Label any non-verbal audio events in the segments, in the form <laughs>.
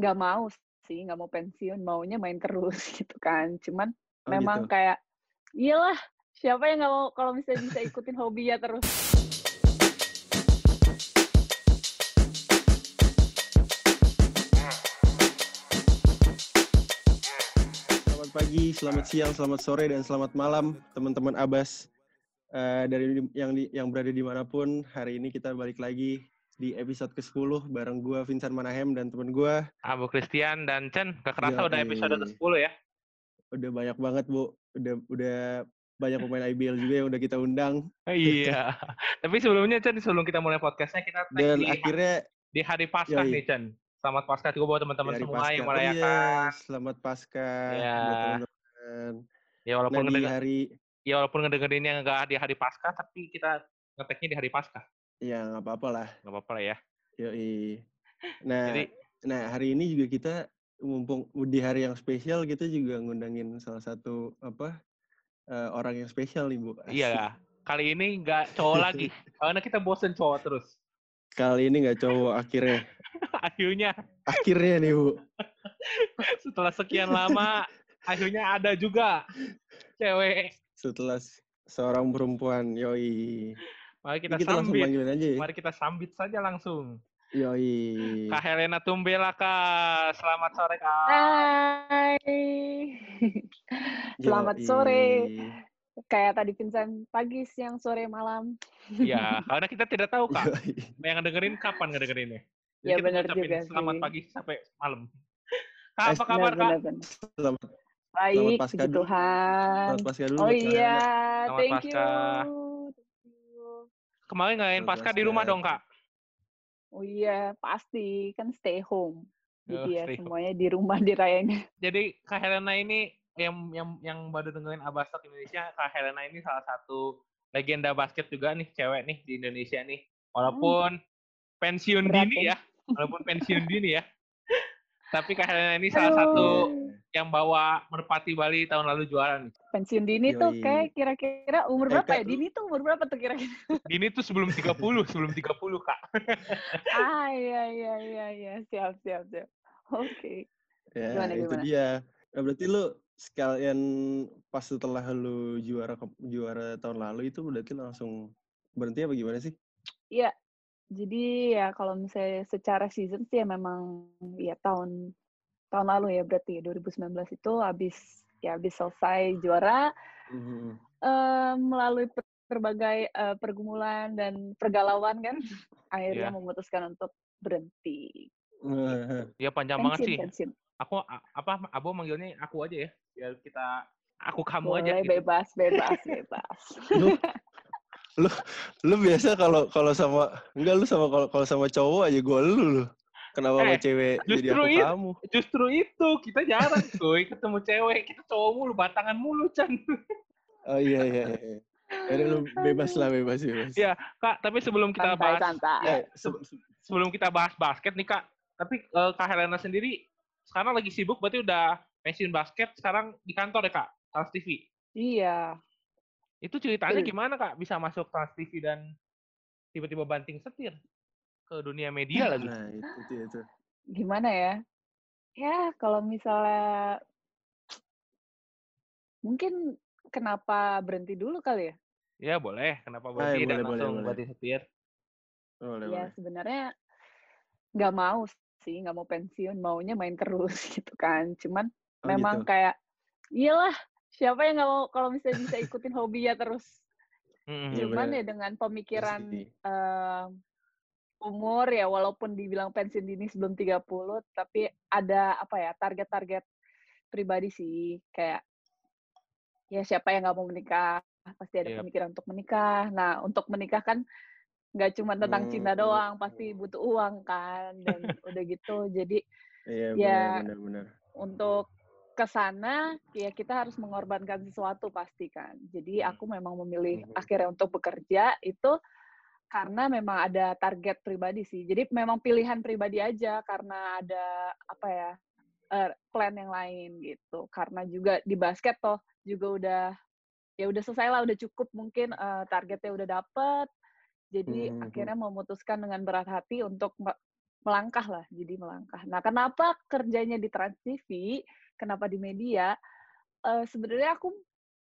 nggak mau sih, nggak mau pensiun, maunya main terus <laughs> gitu kan. Cuman Oh memang gitu. kayak, iyalah siapa yang nggak mau kalau misalnya bisa ikutin hobi ya terus. Selamat pagi, selamat siang, selamat sore, dan selamat malam teman-teman Abas Eh, dari yang di, yang berada di mana pun. Hari ini kita balik lagi di episode ke-10 bareng gua Vincent Manahem dan teman gua Abu Christian dan Chen, gak kerasa udah Yoi. episode ke-10 ya. udah banyak banget bu, udah udah banyak pemain IBL juga yang udah kita undang <laughs> iya. Tapi sebelumnya Chen, sebelum kita mulai podcastnya, kita dan di, akhirnya di hari Paskah Yoi. nih Chen. Selamat Paskah juga buat teman-teman semua Paskah. yang Oh merayakan. iya, selamat Paskah Iya. buat teman-teman. Ya walaupun Nah hari ya walaupun ngedengerinnya nggak di hari Paskah, tapi kita ngeteknya di hari Paskah. Ya nggak apa-apa lah, Nggak apa-apa lah ya. yoi. Nah Jadi Nah, hari ini juga kita mumpung di hari yang spesial kita juga ngundangin salah satu apa eh, orang yang spesial nih, Bu. Asik. iya, <laughs> kali ini nggak cowok lagi. <laughs> Karena kita bosen cowok terus. Kali ini nggak cowok akhirnya. <laughs> akhirnya Akhirnya nih, Bu. setelah sekian lama, akhirnya ada juga cewek. Setelah seorang perempuan, yoi. Mari kita, kita sambit. aja ya. Mari kita sambit saja langsung. Yoi. Kak Helena Tumbela, Kak. Selamat sore, Kak. Hai. Selamat Yoi. sore. Kayak tadi Vincent pagi, siang, sore, malam. Iya, karena kita tidak tahu, Kak. Yoi. Yang dengerin kapan ngedengerinnya. Jadi Ya, kita benar ngucapin juga Selamat sih. pagi sampai malam. Kak, Eh, apa kabar, Kak? Benar, benar. Selamat, Baik, puji dulu. Tuhan. selamat pasca dulu Oh Kak iya, Selamat thank you. Kemarin Selamat Paskah di rumah dong, Kak? Oh iya, pasti kan stay home. Oh, Jadi ya stay home. semuanya di rumah <laughs> dirayainnya. Jadi Kak Helena ini yang yang yang baru dengerin Abastok Indonesia, Kak Helena ini salah satu legenda basket juga nih, cewek nih di Indonesia nih. Walaupun pensiun Berat dini ya. ya, walaupun pensiun dini ya. <laughs> Tapi Kak Helena ini salah satu. Yang bawa Merpati Bali tahun lalu juara nih. pensiun dini tuh Yoi. kayak kira-kira umur Eh, berapa ya? Dini tuh umur berapa tuh kira-kira? <laughs> Dini tuh sebelum 30, sebelum 30 Kak. <laughs> ah iya iya iya iya siap siap siap. Oke. Ya, Gimana, itu gimana? dia. Nah, berarti lu sekalian pas setelah lu juara juara tahun lalu itu berarti langsung berhenti apa gimana sih? Iya. Jadi ya kalau misalnya secara season sih ya memang ya tahun tahun lalu ya berarti 2019 itu habis ya habis selesai juara Mhm. eh, melalui per- berbagai eh, pergumulan dan pergalauan kan <laughs> akhirnya Iya. memutuskan untuk berhenti. Ya panjang banget sih. pensiun. Aku apa Abo manggilnya aku aja ya. Biar kita aku kamu aja Boleh gitu. bebas, bebas, bebas. lu lu lu biasa kalau kalau sama enggak lu sama kalau kalau sama cowok aja gue lu lu. Kenapa sama Eh, cewek jadi aku itu. kamu? Justru itu kita jarang kuy ketemu cewek, kita cowok mulu, batangan mulu Chan. Oh iya iya. iya. Jadi lu <laughs> bebas lah bebas bebas. Iya. Kak, tapi sebelum kita Santai, bahas santai. Ya, se- sebelum kita bahas basket nih Kak, tapi eh, Kak Helena sendiri sekarang lagi sibuk berarti udah pensiun basket, sekarang di kantor ya Kak, Trans TV. Iya. Itu ceritanya gimana Kak bisa masuk Trans TV dan tiba-tiba banting setir ke dunia media lagi? Nah, itu itu itu. Gimana ya? Ya, kalau misalnya mungkin kenapa berhenti dulu kali ya? Ya boleh, kenapa berhenti boleh, dan boleh, langsung boleh. banting setir? Boleh, Ya, boleh. sebenarnya nggak mau sih, nggak mau pensiun, maunya main terus <laughs> gitu kan. Cuman Oh, memang gitu. kayak, iyalah, siapa yang nggak mau kalau misalnya bisa ikutin hobi ya terus. Iya, Cuman bener. ya dengan pemikiran. Umur ya walaupun dibilang pensiun dini sebelum 30 tapi ada apa ya target-target pribadi sih kayak ya siapa yang nggak mau menikah pasti ada Yep. pemikiran untuk menikah nah untuk menikah kan nggak cuma tentang cinta Hmm. doang pasti butuh uang kan dan <laughs> udah gitu jadi Iya Ya, benar benar benar. untuk ke sana ya kita harus mengorbankan sesuatu pasti kan. Jadi aku memang memilih Mhm. akhirnya untuk bekerja itu karena memang ada target pribadi sih. Jadi memang pilihan pribadi aja karena ada apa ya eh, plan yang lain gitu. Karena juga di basket toh juga udah ya udah selesai lah, udah cukup mungkin eh, targetnya udah dapet. Jadi Mhm. akhirnya memutuskan dengan berat hati untuk me- melangkah lah, jadi melangkah. Nah, kenapa kerjanya di Trans TV, kenapa di media? Uh, Sebenarnya aku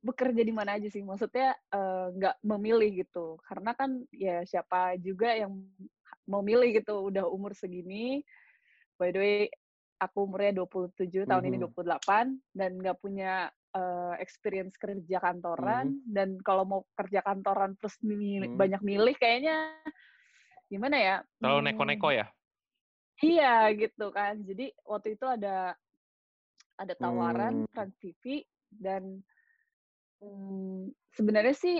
bekerja di mana aja sih, maksudnya nggak uh, memilih gitu, karena kan ya siapa juga yang mau milih gitu, udah umur segini. By the way, aku umurnya 27, tahun mm -hmm. ini 28, dan nggak punya uh, experience kerja kantoran, mm -hmm. dan kalau mau kerja kantoran terus milih, mm -hmm. banyak milih, kayaknya gimana ya? Kalau neko-neko ya? Iya gitu kan. Jadi waktu itu ada ada tawaran hmm. Trans TV dan hmm, sebenarnya sih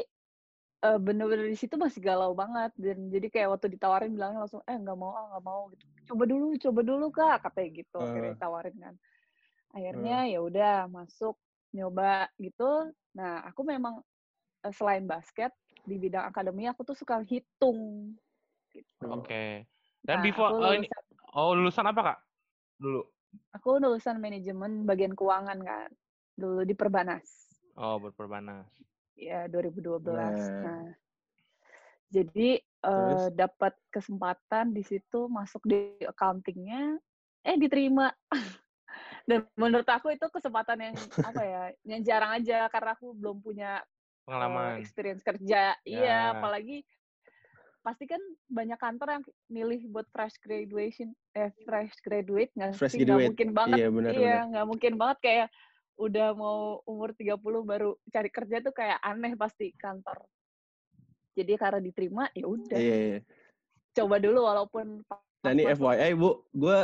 uh, bener-bener di situ masih galau banget dan jadi kayak waktu ditawarin bilangnya langsung eh nggak mau ah nggak mau gitu coba dulu coba dulu kak katanya gitu uh. akhirnya ditawarin kan akhirnya uh. ya udah masuk nyoba gitu nah aku memang uh, selain basket di bidang akademi aku tuh suka hitung gitu. oke okay. dan nah, before oh, ini Oh, lulusan apa, Kak? Dulu. Aku lulusan manajemen bagian keuangan, kan. Dulu di Perbanas. Oh, berperbanas. Ya, 2012. Nah, nah jadi uh, dapat kesempatan di situ masuk di accountingnya, eh diterima. <laughs> Dan menurut aku itu kesempatan yang apa ya, yang jarang aja karena aku belum punya pengalaman uh, experience kerja. Iya, ya. Iya, apalagi pasti kan banyak kantor yang milih buat fresh graduation eh fresh graduate nggak sih nggak mungkin banget iya benar, iya nggak mungkin banget kayak udah mau umur 30 baru cari kerja tuh kayak aneh pasti kantor. Jadi karena diterima ya udah. Iya, iya. coba dulu walaupun nah ini FYI bu gue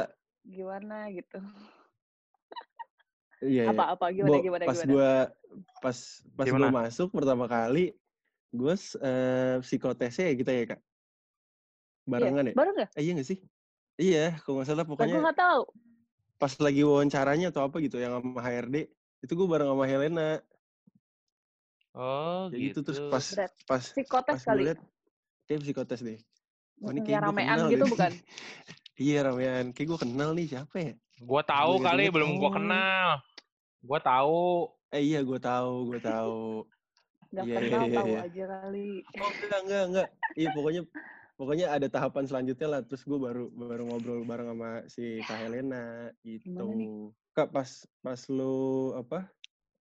gimana gitu. Iya, iya. apa apa gimana bu, gimana pas gue pas pas gue masuk pertama kali gue uh, psikotesnya ya kita ya kak? Barengan iya. ya bareng eh, iya gak sih? Iya kalau nggak salah pokoknya gue nggak tahu. pas lagi wawancaranya atau apa gitu yang sama HRD itu gue bareng sama Helena oh ya gitu. gitu terus pas Berat. pas psikotes pas kali liat, kayak psikotes deh Oh, ini kayak ramean gitu deh. bukan? <laughs> iya ramean. Kayak gue kenal nih siapa ya? Gue tahu kali belum gue kenal. Gue tahu. Eh iya gue tahu, gue tahu. Gak yeah, kenal yeah, tahu yeah. aja kali. Oh enggak enggak enggak. Iya pokoknya pokoknya ada tahapan selanjutnya lah. Terus gue baru baru ngobrol bareng sama si Kak Helena gitu. Kak pas pas lu apa?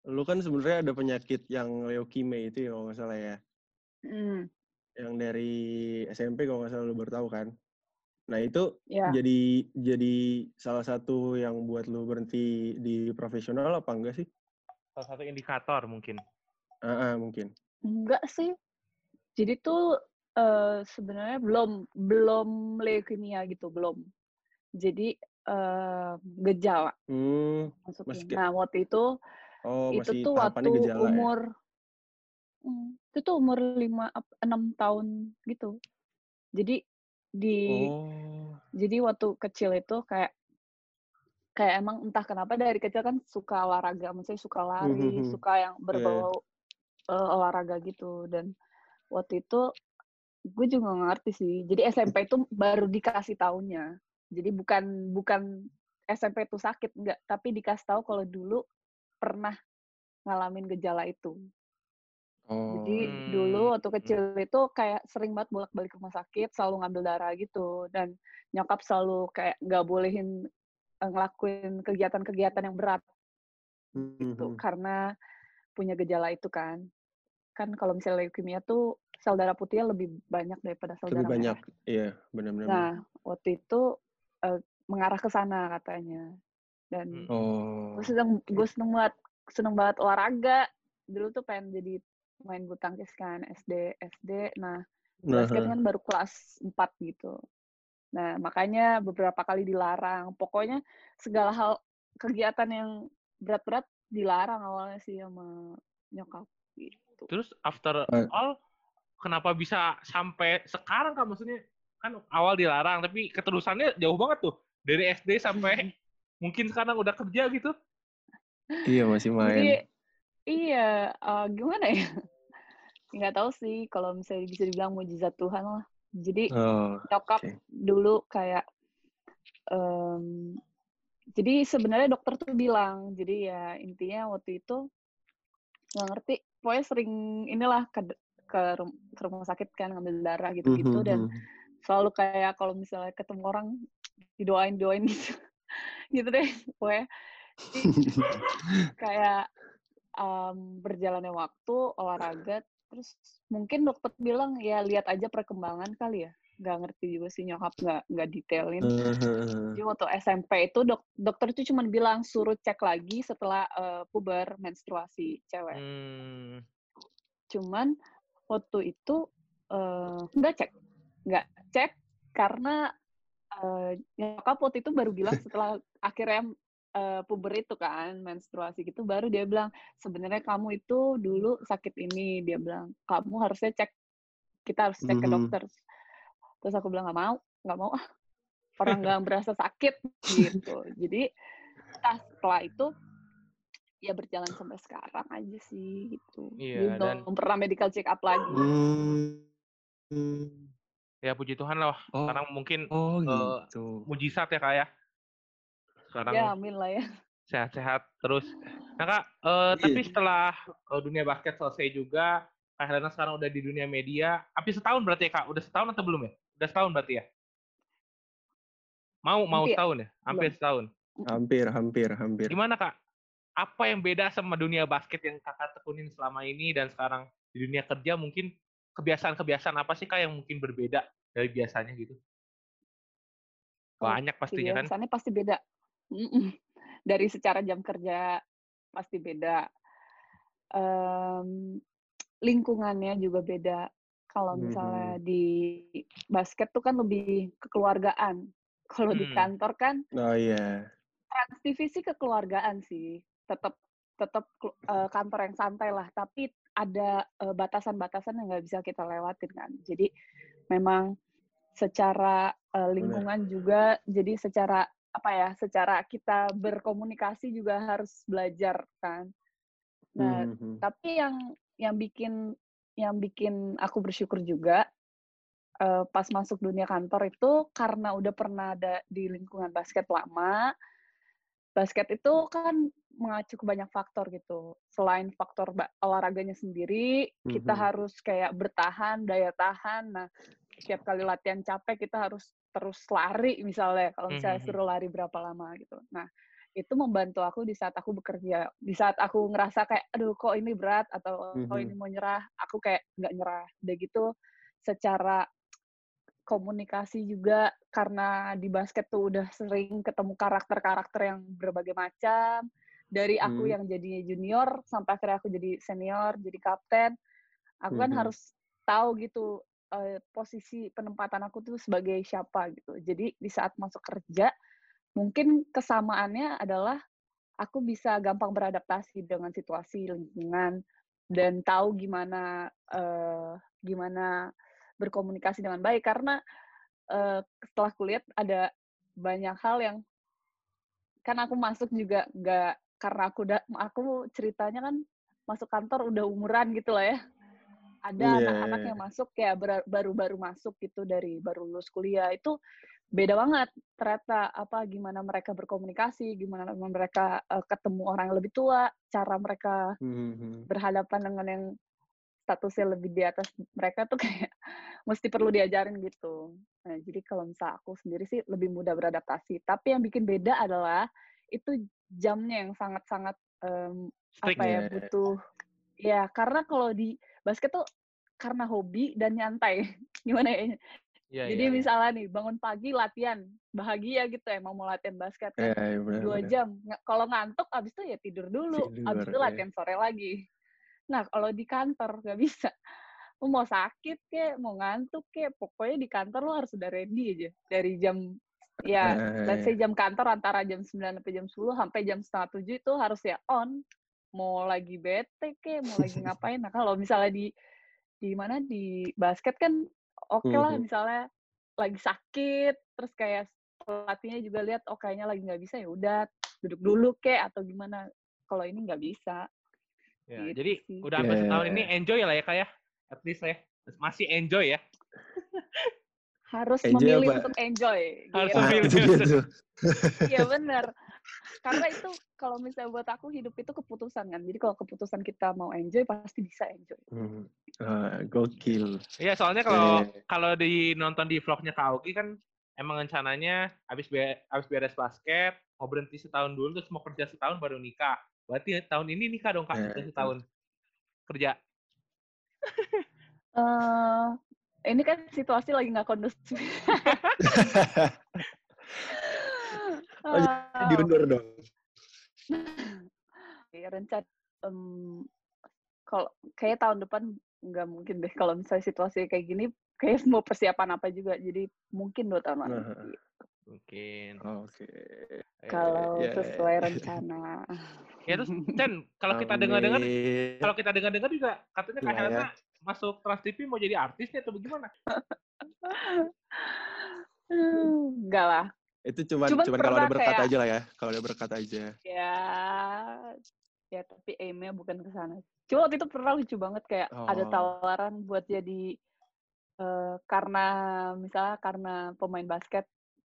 Lu kan sebenarnya ada penyakit yang leukemia itu ya kalau nggak salah ya. Mm. Yang dari SMP kalau nggak salah lu baru tahu kan. Nah itu yeah. jadi jadi salah satu yang buat lu berhenti di profesional apa enggak sih? Salah satu indikator mungkin. Uh, uh, mungkin. Enggak sih. Jadi tuh uh, sebenarnya belum belum leukemia gitu, belum. Jadi uh, gejala. Hmm, Nah, waktu itu oh, itu tuh waktu gejala, ya? umur ya? itu tuh umur lima enam tahun gitu. Jadi di oh. jadi waktu kecil itu kayak kayak emang entah kenapa dari kecil kan suka olahraga, maksudnya suka lari, mm -hmm. suka yang iya, iya. berbau yeah uh, olahraga gitu dan waktu itu gue juga gak ngerti sih jadi SMP itu baru dikasih tahunnya jadi bukan bukan SMP itu sakit enggak tapi dikasih tahu kalau dulu pernah ngalamin gejala itu oh. jadi dulu waktu kecil itu kayak sering banget bolak-balik ke rumah sakit selalu ngambil darah gitu dan nyokap selalu kayak nggak bolehin eh, ngelakuin kegiatan-kegiatan yang berat gitu mm -hmm. karena punya gejala itu kan. Kan kalau misalnya leukemia tuh sel darah putihnya lebih banyak daripada sel lebih darah banyak. merah. Iya, benar-benar. Nah, waktu itu uh, mengarah ke sana katanya. Dan hmm. oh. gue seneng, gue seneng banget, seneng banget olahraga. Dulu tuh pengen jadi main bulu tangkis kan, SD, SD. Nah, basket kan baru kelas 4 gitu. Nah, makanya beberapa kali dilarang. Pokoknya segala hal kegiatan yang berat-berat dilarang awalnya sih sama nyokap gitu. Terus after all kenapa bisa sampai sekarang kan maksudnya kan awal dilarang tapi keterusannya jauh banget tuh dari SD sampai mungkin sekarang udah kerja gitu. Iya masih main. Jadi, iya uh, gimana ya? Nggak tahu sih kalau misalnya bisa dibilang mujizat Tuhan lah. Jadi oh, nyokap okay. dulu kayak um, jadi sebenarnya dokter tuh bilang jadi ya intinya waktu itu nggak ngerti pokoknya sering inilah ke ke, rumah sakit kan ngambil darah gitu-gitu mm -hmm. dan selalu kayak kalau misalnya ketemu orang didoain doain gitu. <laughs> Gitu deh Jadi, <laughs> kayak um, berjalannya waktu olahraga terus mungkin dokter bilang ya lihat aja perkembangan kali ya. Nggak ngerti juga sih nyokap nggak nggak detailin. Jadi waktu SMP itu dok, dokter itu cuma bilang suruh cek lagi setelah uh, puber menstruasi cewek. Hmm. cuman waktu itu uh, nggak cek. Nggak cek karena uh, nyokap waktu itu baru bilang setelah akhirnya uh, puber itu kan menstruasi gitu baru dia bilang sebenarnya kamu itu dulu sakit ini. Dia bilang kamu harusnya cek kita harus cek ke Mhm. dokter. Terus aku bilang nggak mau nggak mau. Ah orang nggak <laughs> berasa sakit gitu. Jadi setelah itu ya berjalan sampai sekarang aja sih gitu Iya, Jadi dan- belum pernah medical check up lagi hmm, hmm. Ya puji Tuhan lah. Oh. Sekarang mungkin Oh Eh, gitu. mujizat ya kak ya. Sekarang ya amin lah ya sehat-sehat terus. Nah kak, eh, tapi Iya. setelah eh, dunia basket selesai juga, Kak Helena sekarang udah di dunia media. Habis setahun berarti ya kak? Udah setahun atau belum ya? Udah setahun berarti ya? Mau mau Hampir. setahun ya? Hampir Belum. setahun. Hampir, hampir, hampir. Gimana kak? Apa yang beda sama dunia basket yang kakak tekunin selama ini dan sekarang di dunia kerja mungkin kebiasaan-kebiasaan apa sih kak yang mungkin berbeda dari biasanya gitu? Oh, Banyak pastinya kan? kebiasaannya pasti beda dari secara jam kerja pasti beda Em, lingkungannya juga beda kalau misalnya Mhm. di basket tuh kan lebih kekeluargaan kalau di Hmm. kantor kan Oh iya. Trans TV sih kekeluargaan sih tetap tetap kelu- eh, kantor yang santai lah tapi ada eh, batasan-batasan yang nggak bisa kita lewatin kan. Jadi memang secara eh, lingkungan juga jadi secara apa ya secara kita berkomunikasi juga harus belajar kan. Nah Mhm. tapi yang yang bikin yang bikin aku bersyukur juga eh, pas masuk dunia kantor itu karena udah pernah ada di lingkungan basket lama. Basket itu kan mengacu ke banyak faktor gitu selain faktor olahraganya sendiri kita Mhm. harus kayak bertahan daya tahan nah setiap kali latihan capek kita harus terus lari misalnya kalau misalnya Mhm. suruh lari berapa lama gitu nah itu membantu aku di saat aku bekerja di saat aku ngerasa kayak aduh kok ini berat atau kok Mhm. ini mau nyerah aku kayak nggak nyerah udah gitu secara komunikasi juga karena di basket tuh udah sering ketemu karakter-karakter yang berbagai macam dari aku Hmm. yang jadinya junior sampai akhirnya aku jadi senior jadi kapten aku kan Mhm. harus tahu gitu eh, posisi penempatan aku tuh sebagai siapa gitu jadi di saat masuk kerja mungkin kesamaannya adalah aku bisa gampang beradaptasi dengan situasi lingkungan dan tahu gimana eh, gimana berkomunikasi dengan baik karena eh, setelah kuliah ada banyak hal yang kan aku masuk juga nggak karena aku udah aku ceritanya kan masuk kantor udah umuran gitu lah ya ada Iya, anak-anak yang masuk kayak baru-baru masuk gitu dari baru lulus kuliah itu beda banget ternyata apa gimana mereka berkomunikasi gimana mereka eh, ketemu orang yang lebih tua cara mereka Mhm. berhadapan dengan yang statusnya lebih di atas mereka tuh kayak <laughs> mesti perlu diajarin gitu. Nah, jadi kalau misal aku sendiri sih lebih mudah beradaptasi. Tapi yang bikin beda adalah itu jamnya yang sangat-sangat Strict apa ya ya. butuh ya karena kalau di basket tuh karena hobi dan nyantai <laughs> gimana ya Iya, jadi iya. misalnya nih bangun pagi latihan bahagia gitu emang mau latihan basket kan Iya, iya, benar, dua jam kalau ngantuk abis itu ya tidur dulu abis Tidur, itu iya. latihan sore lagi nah kalau di kantor nggak bisa lu mau sakit kek mau ngantuk kek pokoknya di kantor lu harus udah ready aja dari jam ya Eh, let's say jam kantor antara jam 9 sampai jam 10 sampai jam setengah tujuh itu harus ya on mau lagi bete kek mau lagi ngapain nah kalau misalnya di di mana di basket kan oke lah Mhm. misalnya lagi sakit terus kayak pelatihnya juga lihat oh kayaknya lagi nggak bisa ya udah duduk dulu kek atau gimana kalau ini nggak bisa Ya, Gitu jadi sih. udah hampir Iya. setahun ini enjoy lah ya kak ya. At least ya. Masih enjoy ya. <laughs> harus Enjoy memilih apa? untuk enjoy Harus gitu. Iya benar. Karena itu kalau misalnya buat aku hidup itu keputusan kan. Jadi kalau keputusan kita mau enjoy pasti bisa enjoy. Hmm. Ah, gokil. Iya soalnya kalau Iya. kalau di nonton di vlognya Kak Augi kan emang rencananya habis be habis beres basket mau berhenti setahun dulu terus mau kerja setahun baru nikah. Berarti tahun ini nikah dong kak kerja setahun kerja. Eh, ini kan situasi lagi nggak kondusif. <laughs> Oh, diundur dong. Ya, rencana em, kalau kayak tahun depan nggak mungkin deh kalau misalnya situasi kayak gini kayak mau persiapan apa juga jadi mungkin dua tahun lagi Nah. Mungkin. Oke. Eh, kalau ya, ya, sesuai rencana Ya terus Chen, kalau kita dengar-dengar kalau kita dengar-dengar juga katanya Kak Iya, ya. Helena masuk Trans TV mau jadi artis nih atau bagaimana? <laughs> enggak lah Itu cuman Cuman cuman kalau ada berkat kayak- aja lah ya. Kalau ada berkat aja. ya ya tapi aimnya bukan ke sana cuma waktu itu pernah lucu banget kayak ada Oh. tawaran buat jadi eh, karena misalnya karena pemain basket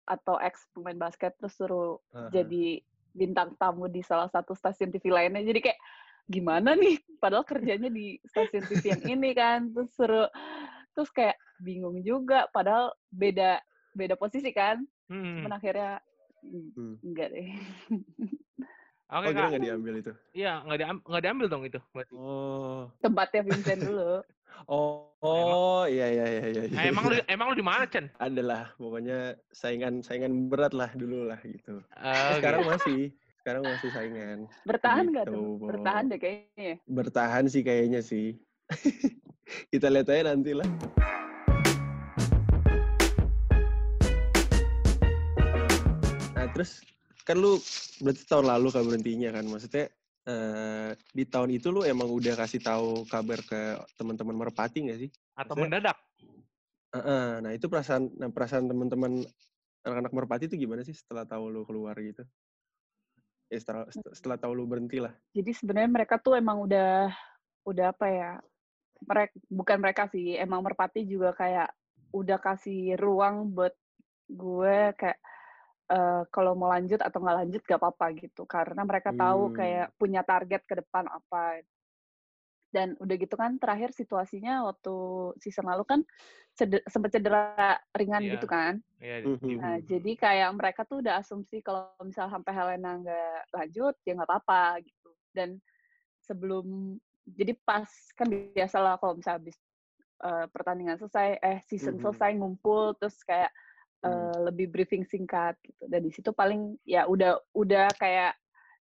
atau ex pemain basket terus suruh Aha. jadi bintang tamu di salah satu stasiun TV lainnya jadi kayak gimana nih padahal kerjanya di stasiun TV yang ini kan terus suruh terus kayak bingung juga padahal beda beda posisi kan Hmm. cuman akhirnya mm, Hmm. enggak deh Oke oh, kira Kak. nggak diambil itu. Iya, nggak diambil, nggak diambil dong itu. Berarti. Oh. tempatnya Vincent <laughs> dulu Oh, oh, iya iya iya iya. Nah, emang lu emang lu di mana, Chen? adalah pokoknya saingan saingan berat lah dulu lah gitu. Oh, sekarang gitu. masih sekarang masih saingan. bertahan nggak Gitu, tuh bertahan deh kayaknya Bertahan sih kayaknya sih. <laughs> Kita lihat aja nanti lah. Nah terus kan lu berarti tahun lalu kan berhentinya kan maksudnya eh, di tahun itu lu emang udah kasih tahu kabar ke teman-teman merpati nggak sih? Atau Maksudnya- mendadak? Heeh, nah itu perasaan nah, perasaan teman-teman anak-anak merpati itu gimana sih setelah tahu lu keluar gitu? Ya setelah setelah tahu lu berhenti lah. jadi sebenarnya mereka tuh emang udah udah apa ya mereka bukan mereka sih emang merpati juga kayak udah kasih ruang buat gue kayak eh, kalau mau lanjut atau nggak lanjut gak apa-apa gitu karena mereka tahu Hmm. kayak punya target ke depan apa dan udah gitu kan terakhir situasinya waktu season lalu kan cede- sempat cedera ringan Iya. gitu kan Iya, Mhm. di- Nah, jadi kayak mereka tuh udah asumsi kalau misal sampai Helena nggak lanjut, ya nggak apa-apa gitu. Dan sebelum, jadi pas kan biasalah kalau misal habis eh, pertandingan selesai, eh season Mhm. selesai ngumpul, terus kayak Hmm. eh, lebih briefing singkat gitu. Dan di situ paling ya udah udah kayak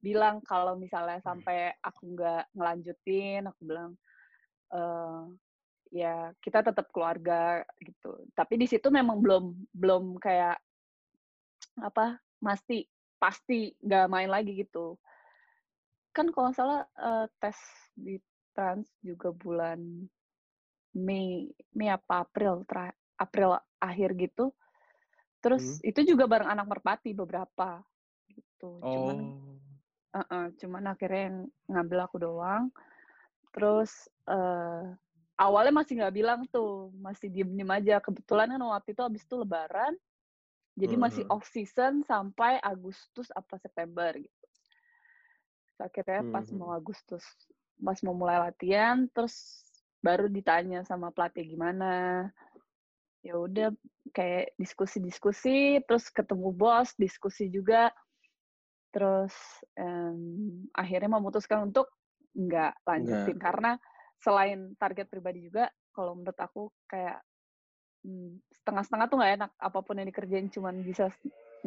bilang kalau misalnya sampai aku nggak ngelanjutin, aku bilang eh ya kita tetap keluarga gitu. Tapi di situ memang belum belum kayak apa pasti pasti nggak main lagi gitu. Kan kalau nggak salah eh, tes di Trans juga bulan Mei Mei apa April tra- April akhir gitu. Terus itu juga bareng anak merpati beberapa gitu. Cuman Oh. Heeh, cuman akhirnya yang ngambil aku doang. Terus eh awalnya masih nggak bilang tuh, masih diem-diem aja. Kebetulan kan waktu itu habis itu Lebaran, jadi masih Mhm. off season sampai Agustus apa September gitu. Akhirnya pas Mhm. mau Agustus, pas mau mulai latihan, terus baru ditanya sama pelatih gimana. Ya udah kayak diskusi-diskusi, terus ketemu bos, diskusi juga terus em, akhirnya memutuskan untuk nggak lanjutin. Karena selain target pribadi juga kalau menurut aku kayak mm, setengah-setengah tuh nggak enak. Apa pun yang dikerjain cuman bisa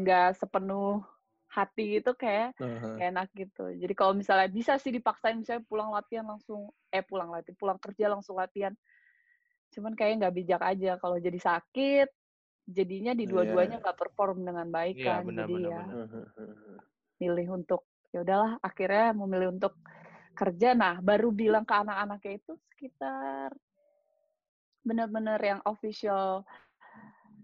nggak sepenuh hati itu kayak nggak enak gitu. Jadi kalau misalnya bisa sih dipaksain misalnya pulang latihan langsung eh pulang latihan pulang kerja langsung latihan. Cuman kayak nggak bijak aja. Kalau jadi sakit jadinya di Iya. dua-duanya nggak perform dengan baik Iya, kan. benar, jadi benar, ya benar. Milih untuk ya udahlah akhirnya memilih untuk kerja nah baru bilang ke anak-anaknya itu sekitar benar-benar yang official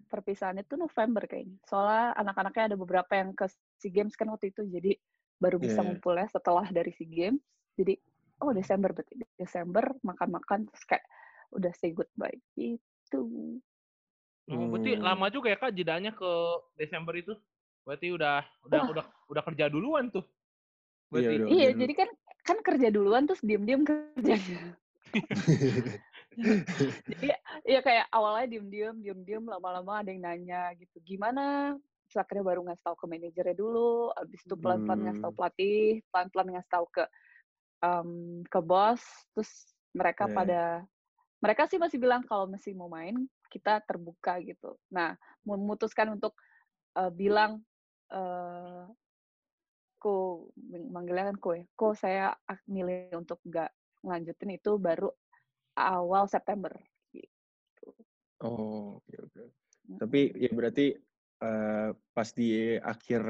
perpisahan itu November kayaknya soalnya anak-anaknya ada beberapa yang ke SEA Games kan waktu itu jadi baru bisa Iya, iya. ngumpulnya setelah dari SEA Games jadi oh Desember berarti Desember makan-makan terus kayak udah say goodbye gitu Oh, berarti Hmm. lama juga ya kak jedanya ke Desember itu. Berarti udah udah Wah. udah udah kerja duluan tuh. Iya, Berarti udah. iya dulu. jadi kan kan kerja duluan terus diem-diem kerjanya Jadi ya kayak awalnya diem-diem, diem-diem, lama-lama ada yang nanya gitu, gimana? Terus akhirnya baru ngasih tahu ke manajernya dulu, abis itu pelan-pelan ngasih tahu Hmm. pelatih, pelan-pelan ngasih tahu ke em, ke bos, terus mereka Iya. pada mereka sih masih bilang kalau masih mau main kita terbuka gitu. Nah, memutuskan untuk eh, bilang eh ko manggilnya kan ko ya, ko saya ak- milih untuk nggak ngelanjutin itu baru awal September gitu. Oh, oke oke. Mm-mm. Tapi ya berarti eh, pas di akhir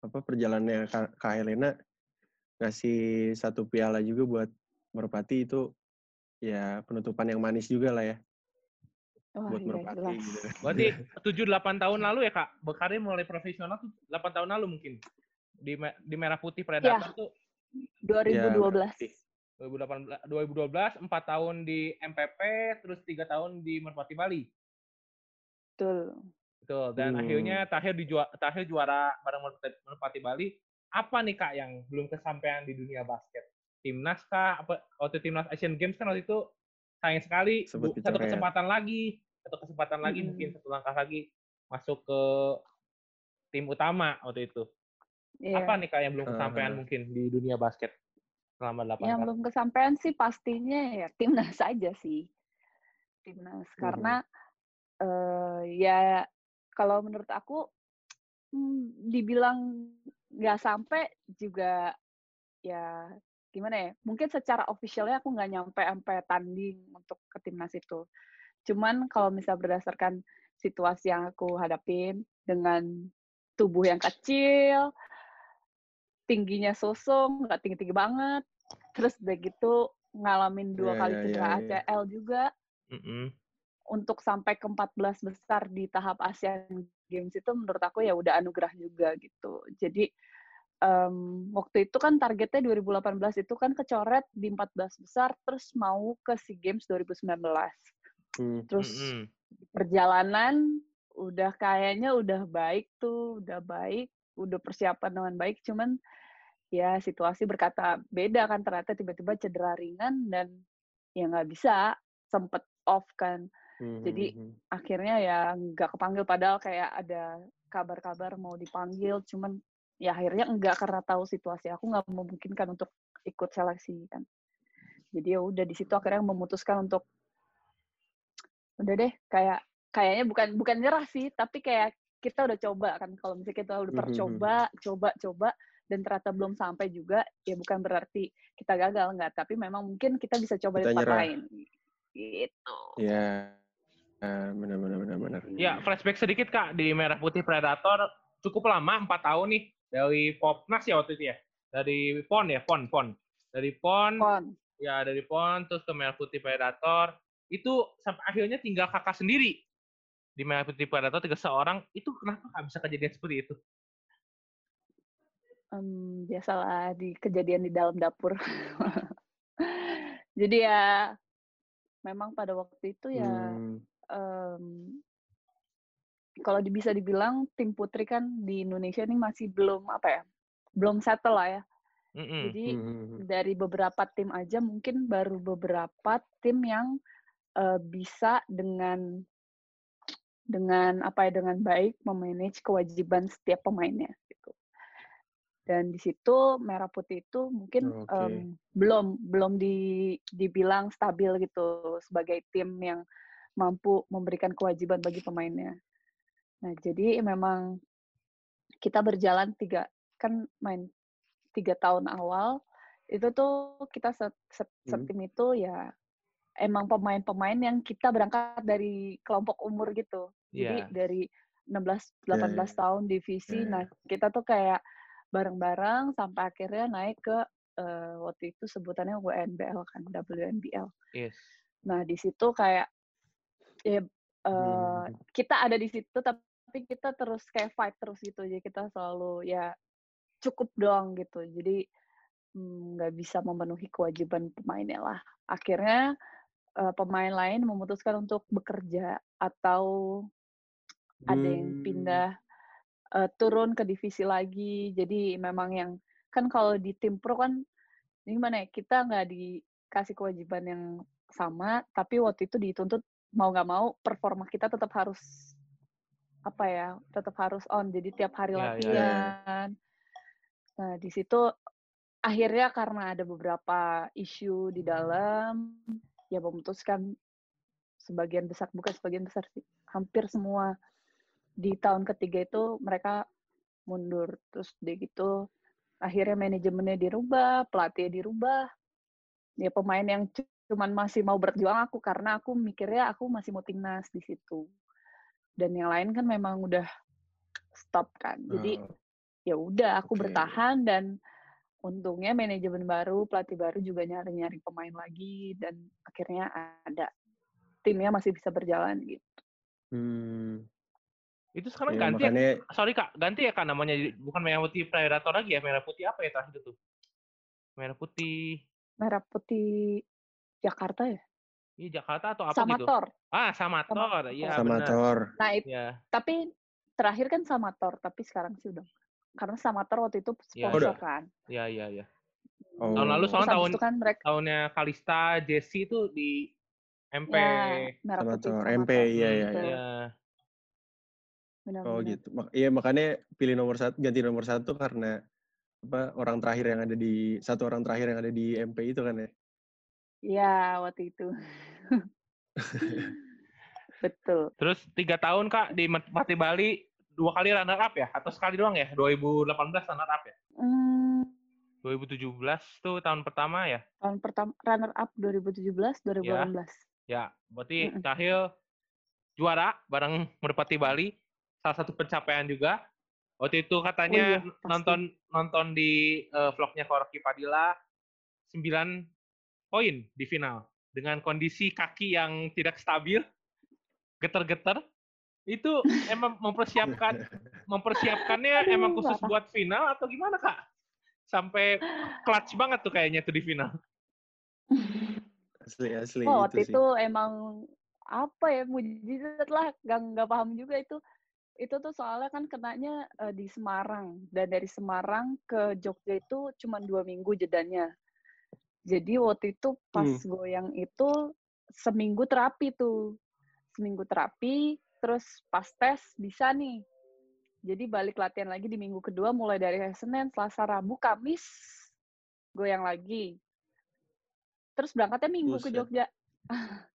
apa perjalanannya Kak Helena ngasih satu piala juga buat Merpati itu ya penutupan yang manis juga lah ya Wah, buat iya, Merpati gitu. <laughs> Berarti 7-8 tahun lalu ya kak, berkarir mulai profesional tuh 8 tahun lalu mungkin. Di, di Merah Putih Predator tuh 2012. Putih. 2018, 2012, 4 tahun di MPP, terus 3 tahun di Merpati Bali. Betul. Betul. Dan Hmm. akhirnya terakhir di juara, terakhir juara bareng Merpati, Merpati Bali. Apa nih kak yang belum kesampaian di dunia basket? Timnas kah? Apa waktu timnas Asian Games kan waktu itu sayang sekali bu- satu kecoret. kesempatan lagi, satu kesempatan lagi Mm-mm. mungkin satu langkah lagi masuk ke tim utama waktu itu. Iya. Apa nih kak yang belum kesampaian Ah. mungkin di dunia basket selama 8 Yang belum kesampaian sih pastinya ya timnas aja sih. Timnas Mhm. karena eh ya kalau menurut aku hmm, dibilang nggak sampai juga ya gimana ya? Mungkin secara officialnya aku nggak nyampe sampai tanding untuk ke timnas itu. Cuman kalau misal berdasarkan situasi yang aku hadapin dengan tubuh yang kecil, tingginya sosong, nggak tinggi-tinggi banget, terus udah gitu ngalamin dua Iya, kali iya, cedera iya, iya. ACL juga, Mm-mm. untuk sampai ke 14 besar di tahap Asian Games itu menurut aku ya udah anugerah juga gitu. Jadi em, waktu itu kan targetnya 2018 itu kan kecoret di 14 besar terus mau ke SEA Games 2019. Hmm. Terus Mm-mm. perjalanan udah kayaknya udah baik tuh, udah baik, udah persiapan dengan baik, cuman ya situasi berkata beda kan ternyata tiba-tiba cedera ringan dan ya nggak bisa sempet off kan Hmm, Jadi, hmm, hmm. akhirnya ya nggak kepanggil padahal kayak ada kabar-kabar mau dipanggil cuman ya akhirnya enggak karena tahu situasi aku nggak memungkinkan untuk ikut seleksi kan. Jadi ya udah di situ akhirnya memutuskan untuk udah deh kayak kayaknya bukan bukan nyerah sih tapi kayak kita udah coba kan. Kalau misalnya kita udah percoba coba coba dan ternyata belum sampai juga ya bukan berarti kita gagal nggak tapi memang mungkin kita bisa coba di Kita tempat nyerah. lain. Gitu. Ya, Ah, benar benar benar benar. Ya, flashback sedikit Kak. Di Merah Putih Predator cukup lama 4 tahun nih dari Popnas ya waktu itu ya. Dari PON ya, PON, PON. Dari PON, Pon. ya dari PON terus ke Merah Putih Predator. Itu sampai akhirnya tinggal kakak sendiri di Merah Putih Predator tiga seorang. Itu kenapa nggak bisa kejadian seperti itu? Em, biasalah di kejadian di dalam dapur. <laughs> Jadi ya memang pada waktu itu ya Hmm, em, kalau bisa dibilang tim putri kan di Indonesia ini masih belum apa ya, belum settle lah ya. Mm-mm. Jadi hmm, hmm, hmm. dari beberapa tim aja mungkin baru beberapa tim yang eh, bisa dengan dengan apa ya dengan baik memanage kewajiban setiap pemainnya gitu. Dan di situ merah putih itu mungkin Oke. em, belum belum di, dibilang stabil gitu sebagai tim yang mampu memberikan kewajiban bagi pemainnya. Nah jadi memang kita berjalan tiga kan main tiga tahun awal itu tuh kita set, set- Hmm. setim itu ya emang pemain-pemain yang kita berangkat dari kelompok umur gitu. Jadi Iya. dari 16 Ya, 18 ya. tahun divisi. Ya, ya. Nah, kita tuh kayak bareng-bareng sampai akhirnya naik ke eh, waktu itu sebutannya WNBL kan, WNBL. Yes. Nah, di situ kayak ya Hmm, eh, kita ada di situ tapi kita terus kayak fight terus gitu. Jadi kita selalu ya cukup doang gitu. Jadi mm, nggak bisa memenuhi kewajiban pemainnya lah. Akhirnya eh, pemain lain memutuskan untuk bekerja atau ada yang Hmm. pindah eh, turun ke divisi lagi. Jadi memang yang kan kalau di tim pro kan gimana ya kita nggak dikasih kewajiban yang sama, tapi waktu itu dituntut mau nggak mau performa kita tetap harus apa ya, tetap harus on. Jadi tiap hari Iya, iya, iya. latihan. Nah, di situ akhirnya karena ada beberapa isu di dalam, ya memutuskan sebagian besar, bukan sebagian besar sih, hampir semua di tahun ketiga itu mereka mundur. Terus dia gitu, akhirnya manajemennya dirubah, pelatihnya dirubah. Ya pemain yang cu- cuman masih mau berjuang aku karena aku mikirnya aku masih mau timnas di situ. Dan yang lain kan memang udah stop kan. Jadi Oh, ya udah aku Oke. bertahan dan untungnya manajemen baru, pelatih baru juga nyari-nyari pemain lagi dan akhirnya ada timnya masih bisa berjalan gitu. hmm, Itu sekarang ya, ganti ya? makanya Sorry kak, ganti ya kak namanya bukan merah putih Predator lagi ya merah putih apa ya terakhir itu? Merah putih Merah putih Jakarta ya? Ini Jakarta atau apa gitu? Samator. Ah Samator, iya sama benar. Thor. Nah, it- Ya, tapi terakhir kan Samator, tapi sekarang sih udah karena Samator waktu itu Iya. sponsor Udah. kan. iya iya iya. Oh. Tahun lalu soalnya tahun itu kan mereka tahunnya Kalista, Jesse itu di MP. ya, merah putih Samator. MP, iya, iya. Iya. Benar-benar. Oh gitu. Mak- Iya makanya pilih nomor satu, ganti nomor satu karena apa orang terakhir yang ada di satu orang terakhir yang ada di MP itu kan ya. Iya, waktu itu. <laughs> Betul. Terus tiga tahun kak di Merpati Bali dua kali runner up ya? Atau sekali doang ya? 2018 runner up ya? Hmm, 2017 tuh tahun pertama ya? tahun pertama runner up 2017 2018. Ya, berarti Mm-mm. Cahil juara bareng Merpati Bali. Salah satu pencapaian juga. Waktu itu katanya Oh iya, pasti. nonton nonton di eh, vlognya Koroki Padilla 9 poin di final dengan kondisi kaki yang tidak stabil, getar-getar. Itu emang mempersiapkan <laughs> mempersiapkannya emang khusus Nggak buat final atau gimana kak? Sampai clutch banget tuh kayaknya tuh di final. Asli asli Oh, itu waktu sih. itu emang apa ya mujizat lah, gak nggak paham juga itu. Itu tuh soalnya kan kenanya eh, di Semarang dan dari Semarang ke Jogja itu cuma dua minggu jedanya. Jadi waktu itu pas Hmm. goyang itu seminggu terapi tuh, seminggu terapi, terus pas tes bisa nih. Jadi balik latihan lagi di minggu kedua mulai dari hari Senin, Selasa, Rabu, Kamis goyang lagi. Terus berangkatnya minggu ke Buset. Jogja. <laughs>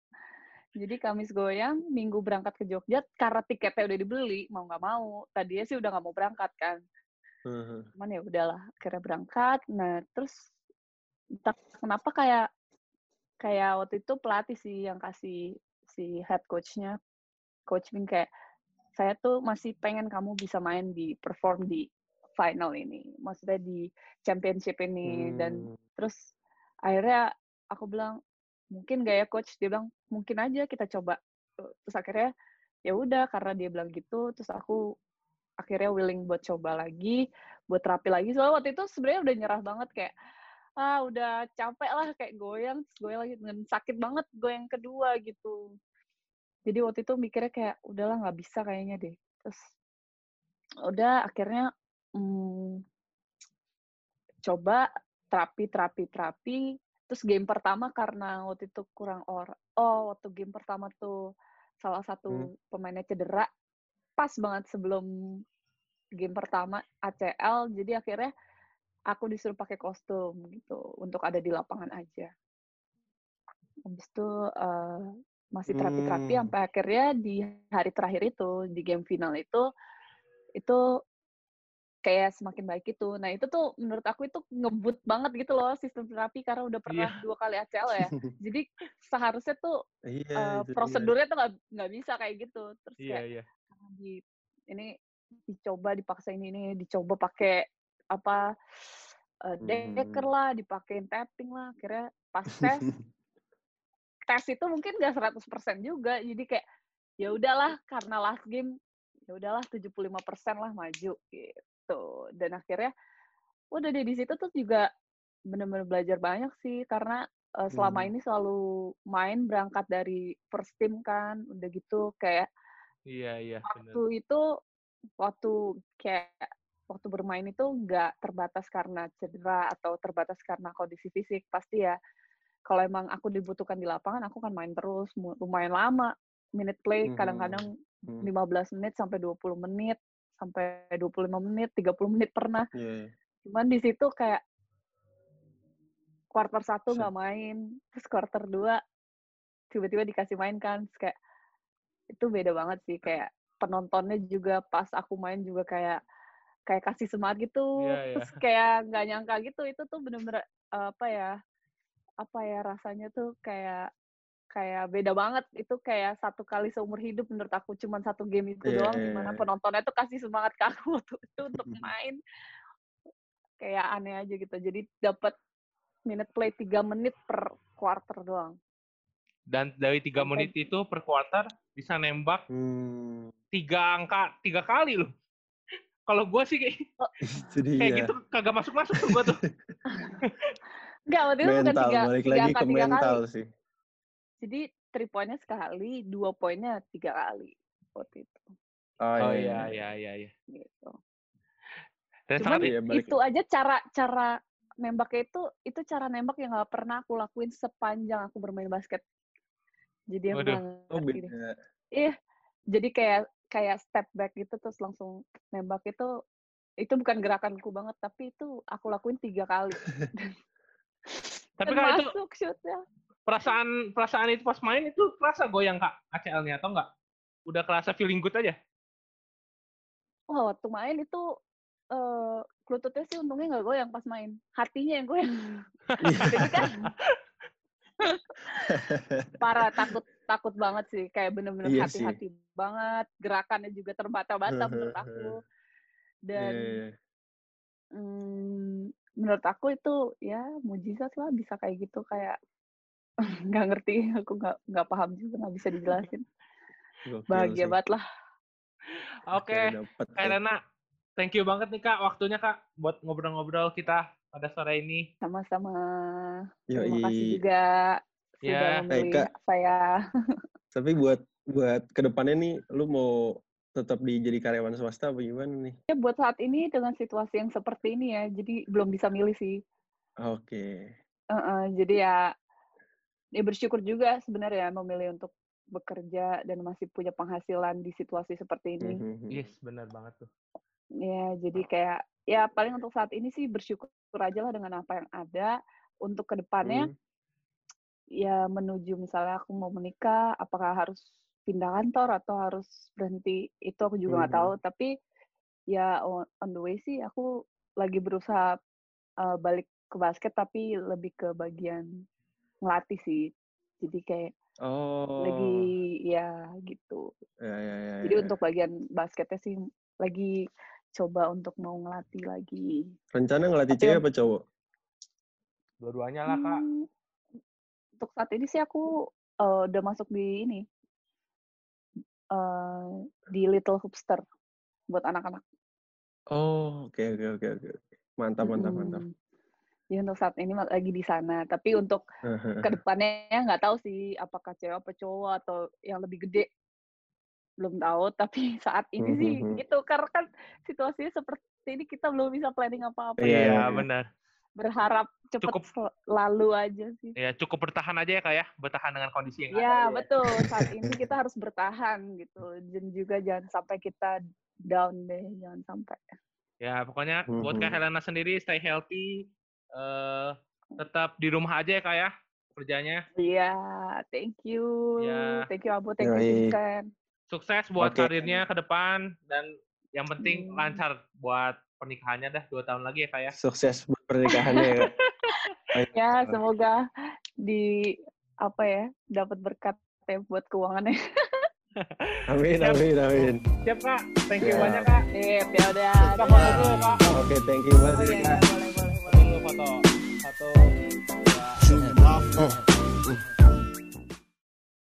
Jadi Kamis goyang, Minggu berangkat ke Jogja karena tiketnya udah dibeli, mau nggak mau. Tadinya sih udah nggak mau berangkat kan. Cuman ya udahlah, akhirnya berangkat. Nah, terus entah kenapa kayak kayak waktu itu pelatih sih yang kasih si head coach-nya coach Ming kayak saya tuh masih pengen kamu bisa main di perform di final ini. Maksudnya di championship ini dan Hmm. terus akhirnya aku bilang mungkin gak ya coach dia bilang mungkin aja kita coba terus akhirnya ya udah karena dia bilang gitu terus aku akhirnya willing buat coba lagi buat terapi lagi soalnya waktu itu sebenarnya udah nyerah banget kayak ah udah capek lah kayak goyang terus goyang lagi dengan sakit banget goyang kedua gitu. Jadi waktu itu mikirnya kayak udahlah nggak bisa kayaknya deh. Terus udah akhirnya hmm, coba terapi terapi terapi. Terus game pertama karena waktu itu kurang orang oh waktu game pertama tuh salah satu pemainnya cedera pas banget sebelum game pertama ACL jadi akhirnya aku disuruh pakai kostum gitu untuk ada di lapangan aja habis itu eh, masih terapi-terapi Hmm. sampai akhirnya di hari terakhir itu di game final itu itu kayak semakin baik itu. Nah itu tuh menurut aku itu ngebut banget gitu loh sistem terapi karena udah pernah Iya. dua kali ACL ya. <laughs> Jadi seharusnya tuh Iya, eh, itu dia. prosedurnya tuh nggak bisa kayak gitu. Terus Iya kayak iya. di ini dicoba dipaksa ini ini dicoba pakai apa eh, deker lah, dipakein tapping lah. Akhirnya pas <laughs> tes tes itu mungkin nggak 100% juga. Jadi kayak ya udahlah karena last game ya udahlah 75% lah maju gitu. Dan akhirnya udah deh di situ tuh juga bener-bener belajar banyak sih karena eh, selama Hmm. ini selalu main berangkat dari first team kan, udah gitu kayak Iya iya waktu itu waktu kayak waktu bermain itu nggak terbatas karena cedera atau terbatas karena kondisi fisik pasti ya kalau emang aku dibutuhkan di lapangan aku kan main terus lumayan lama minute play Mhm. kadang-kadang Hmm. 15 menit sampai 20 menit sampai 25 menit 30 menit pernah Iya, iya. cuman di situ kayak quarter satu nggak main terus quarter dua tiba-tiba dikasih main kan Terus kayak itu beda banget sih kayak penontonnya juga pas aku main juga kayak kayak kasih semangat gitu Iya, iya. terus kayak nggak nyangka gitu itu tuh bener-bener eh, apa ya apa ya rasanya tuh kayak kayak beda banget itu kayak satu kali seumur hidup menurut aku cuman satu game itu Iya, doang iya, di mana iya. penontonnya tuh kasih semangat ke aku <laughs> waktu itu untuk <laughs> main kayak aneh aja gitu jadi dapat minute play 3 menit per quarter doang Dan dari tiga menit itu per quarter bisa nembak Hmm. tiga angka tiga kali loh. Kalau gue sih kayak, <laughs> dia. kayak gitu kagak masuk masuk tuh gue tuh. <laughs> Enggak, waktu itu bukan mental, tiga, balik tiga lagi angka ke tiga mental kali. sih. Jadi three poinnya sekali, dua poinnya tiga kali waktu itu. Oh iya iya iya. iya. Gitu. Dan Cuman sangat iya, balik- itu aja cara cara nembaknya itu itu cara nembak yang nggak pernah aku lakuin sepanjang aku bermain basket. Jadi Waduh. nggak Oh. Iya, jadi kayak kayak step back gitu terus langsung nembak itu itu bukan gerakanku banget tapi itu aku lakuin tiga kali. <laughs> Tapi kan itu shootnya. perasaan perasaan itu pas main itu kerasa goyang kak ACL-nya atau enggak? Udah kerasa feeling good aja? Wah, waktu main itu eh lututnya sih untungnya nggak goyang pas main. Hatinya yang goyang. <laughs> Jadi kan <laughs> parah takut takut banget sih. Kayak bener-bener Iya sih. hati-hati banget. Gerakannya juga terbata-bata <laughs> menurut aku. Dan Iya, iya. mm, menurut aku itu ya mujizat lah bisa kayak gitu kayak <laughs> nggak ngerti aku nggak nggak paham juga nggak bisa dijelasin <laughs> bahagia sih. banget lah Oke, tuh. Rena, thank you banget nih kak waktunya kak buat ngobrol-ngobrol kita pada sore ini. sama-sama terima kasih juga sudah Ya. memilih Kak. saya Tapi buat buat ke depannya nih, lu mau tetap di jadi karyawan swasta apa gimana nih? ya buat saat ini dengan situasi yang seperti ini ya jadi belum bisa milih sih Oke. Heeh, jadi ya ya bersyukur juga sebenarnya memilih untuk bekerja dan masih punya penghasilan di situasi seperti ini Mhm. Yes, benar banget tuh. Ya, jadi kayak ya paling untuk saat ini sih bersyukur aja lah dengan apa yang ada. Untuk ke depannya Hmm. Ya menuju misalnya aku mau menikah, apakah harus pindah kantor atau harus berhenti itu aku juga nggak Mhm. tahu. Tapi ya on, on the way sih aku lagi berusaha uh, balik ke basket tapi lebih ke bagian ngelatih sih. Jadi kayak Oh. lagi ya gitu. Ya, ya, ya, Jadi ya. untuk bagian basketnya sih lagi coba untuk mau ngelatih lagi. rencana ngelatih cewek un- apa cowok? Dua-duanya lah kak. Hmm, untuk saat ini sih aku eh, udah masuk di ini eh, di Little Hoopster buat anak-anak. Oh, oke oke oke oke. Mantap mantap mantap. Mm-mm. Jadi untuk saat ini lagi di sana. Tapi untuk <laughs> ke depannya nggak tahu sih apakah cewek apa cowok atau yang lebih gede belum tahu. Tapi <laughs> saat ini sih <laughs> gitu karena kan situasinya seperti ini kita belum bisa planning apa-apa. Iya, Iya, iya. benar. Berharap cepat Cukup. lalu aja sih. Ya cukup bertahan aja ya kak ya, bertahan dengan kondisi yang ada. Ya, betul. Saat <laughs> ini kita harus bertahan gitu. Dan juga jangan sampai kita down deh, jangan sampai. Ya pokoknya buat Kak Mhm. Helena sendiri stay healthy, eh tetap di rumah aja ya kak ya kerjanya. Iya, thank you. Ya. Thank you Abu, thank you. Vincent. Sukses buat Oke. karirnya ke depan dan yang penting Hmm. lancar buat pernikahannya dah dua tahun lagi ya kak ya. Sukses buat pernikahannya ya. <laughs> Ya, semoga di apa ya, dapat berkat ya buat keuangannya. <laughs> Amin Siap. amin amin. Siap kak, thank you Ya. banyak kak. Sip, ya udah. Kita foto dulu kak. Oke, thank you banget Oh, ya, iya, Kak. boleh, boleh, boleh. Foto. Satu, dua. Oh.